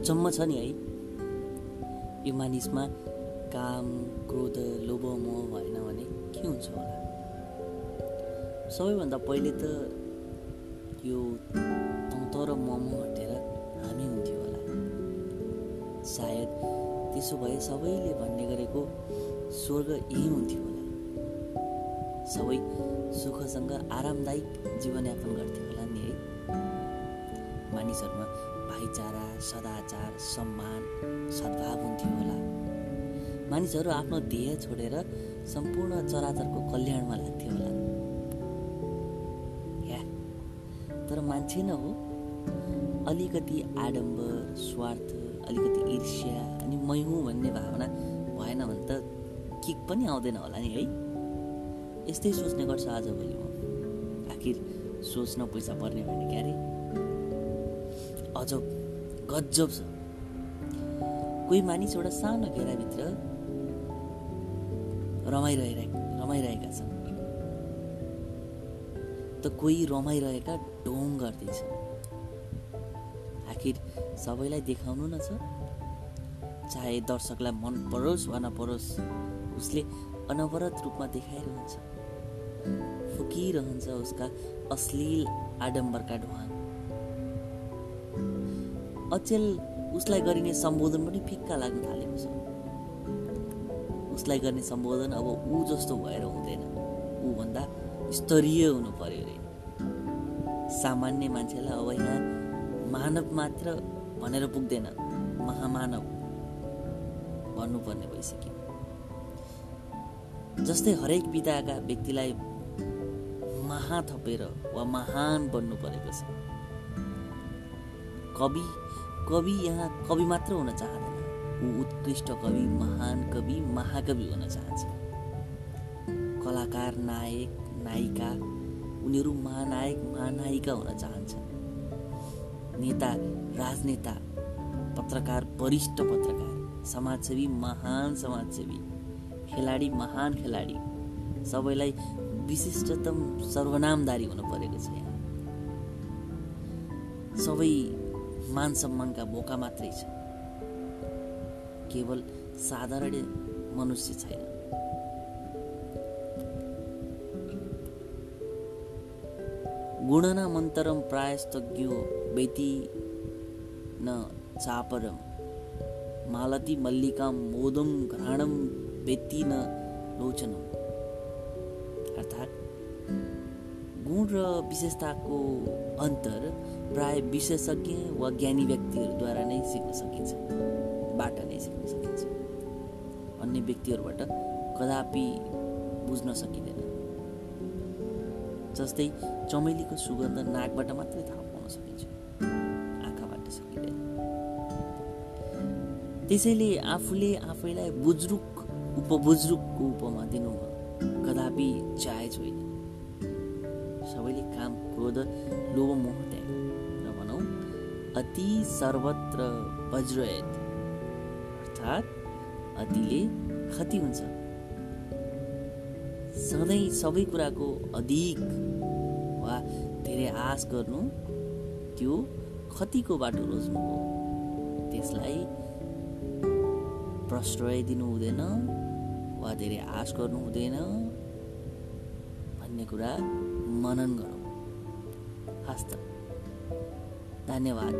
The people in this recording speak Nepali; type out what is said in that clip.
अचम्म छ नि है। यो मानिसमा काम क्रोध लोभ मोह भएन भने के हुन्छ होला? सबैभन्दा पहिले त यो तन्त र मोमो हटेर हामी हुन्थ्यो होला। सायद त्यसो भए सबैले भन्ने गरेको स्वर्ग यही हुन्थ्यो होला। सबै सुखसँग आरामदायक जीवनयापन गर्थ्यो होला नि है। मानिसहरूमा भाइचारा सदाचार सम्मान सद्भाव हुन्थ्यो होला। मानिसहरू आफ्नो ध्येय छोडेर सम्पूर्ण चराचरको कल्याणमा लाग्थ्यो होला। या तर मान्छे न हो। अलिकति आडम्बर स्वार्थ अलिकति ईर्ष्या अनि मै हुँ भन्ने भावना भएन भने त किक पनि आउँदैन होला नि है। यस्तै सोच्ने गर्छ आजभोलि म। आखिर सोच्न पैसा पर्ने भने क्यारे? अजब गजब छ। कोही मानिस एउटा सानो घेराभित्र रमाइरहेका रमाइरहेका छन्। त कोही रमाइरहेका ढोङ गर्दैछ आखिर सबैलाई देखाउनु न छ। चाहे दर्शकलाई मन परोस् वा नपरोस् उसले अनवरत रूपमा देखाइरहन्छ। फुकिरहन्छ उसका अश्लील आडम्बरका ढुवाङ अचेल उसलाई गरिने सम्बोधन पनि फिक्का लाग्न थालेको छ। उसलाई गर्ने सम्बोधन अब ऊ जस्तो भएर हुँदैन। ऊभन्दा स्तरीय हुनु पर्यो अरे। सामान्य मान्छेलाई अब यहाँ मानव मात्र भनेर पुग्दैन महामानव भन्नुपर्ने भइसक्यो। जस्तै हरेक विधाका व्यक्तिलाई महा थपेर वा महान बन्नु परेको छ। कवि कवि यहाँ कवि मात्र हुन चाहँदैन। ऊ उत्कृष्ट कवि महान कवि महाकवि हुन चाहन्छ। कलाकार नायक नायिका उनीहरू महानायक महानायिका हुन चाहन्छन् नेता राजनेता पत्रकार वरिष्ठ पत्रकार समाजसेवी महान समाजसेवी खेलाडी महान खेलाडी सबैलाई विशिष्टतम सर्वनामदारी हुनु परेको छ यहाँ। सबै मान सम्मानका बोका मात्रै छ। केवल साधारण मनुष्य छैन। गुणना मन्तरम प्रायस्तज्ञो बेती न चापरम मालती मल्लिका मोदम घ्राणम बेती न लोचनम। अर्थात् गुण र विशेषताको अन्तर प्राय विशेषज्ञ वा ज्ञानी व्यक्तिहरूद्वारा नै सिक्न सकिन्छ बाट नै सिक्न सकिन्छ। अन्य व्यक्तिहरूबाट कदापि बुझ्न सकिँदैन। जस्तै चमेलीको सुगन्ध नाकबाट मात्रै थाहा पाउन सकिन्छ आँखाबाट सकिँदैन। त्यसैले आफूले आफैलाई बुज्रुक उपबुज्रुकको उपमा दिनु कदापि जायज होइन। सबैले काम क्रोध लोभ मोह त्याग अति सर्वत्र वज्रयत अर्थात् अतिले क्षति हुन्छ। सधैँ सबै कुराको अधिक वा धेरै आश गर्नु त्यो क्षतिको बाटो रोज्नु हो। त्यसलाई प्रश्रय दिनु हुँदैन वा धेरै आश गर्नु हुँदैन भन्ने कुरा मनन गरौँ। हस्त। धन्यवाद।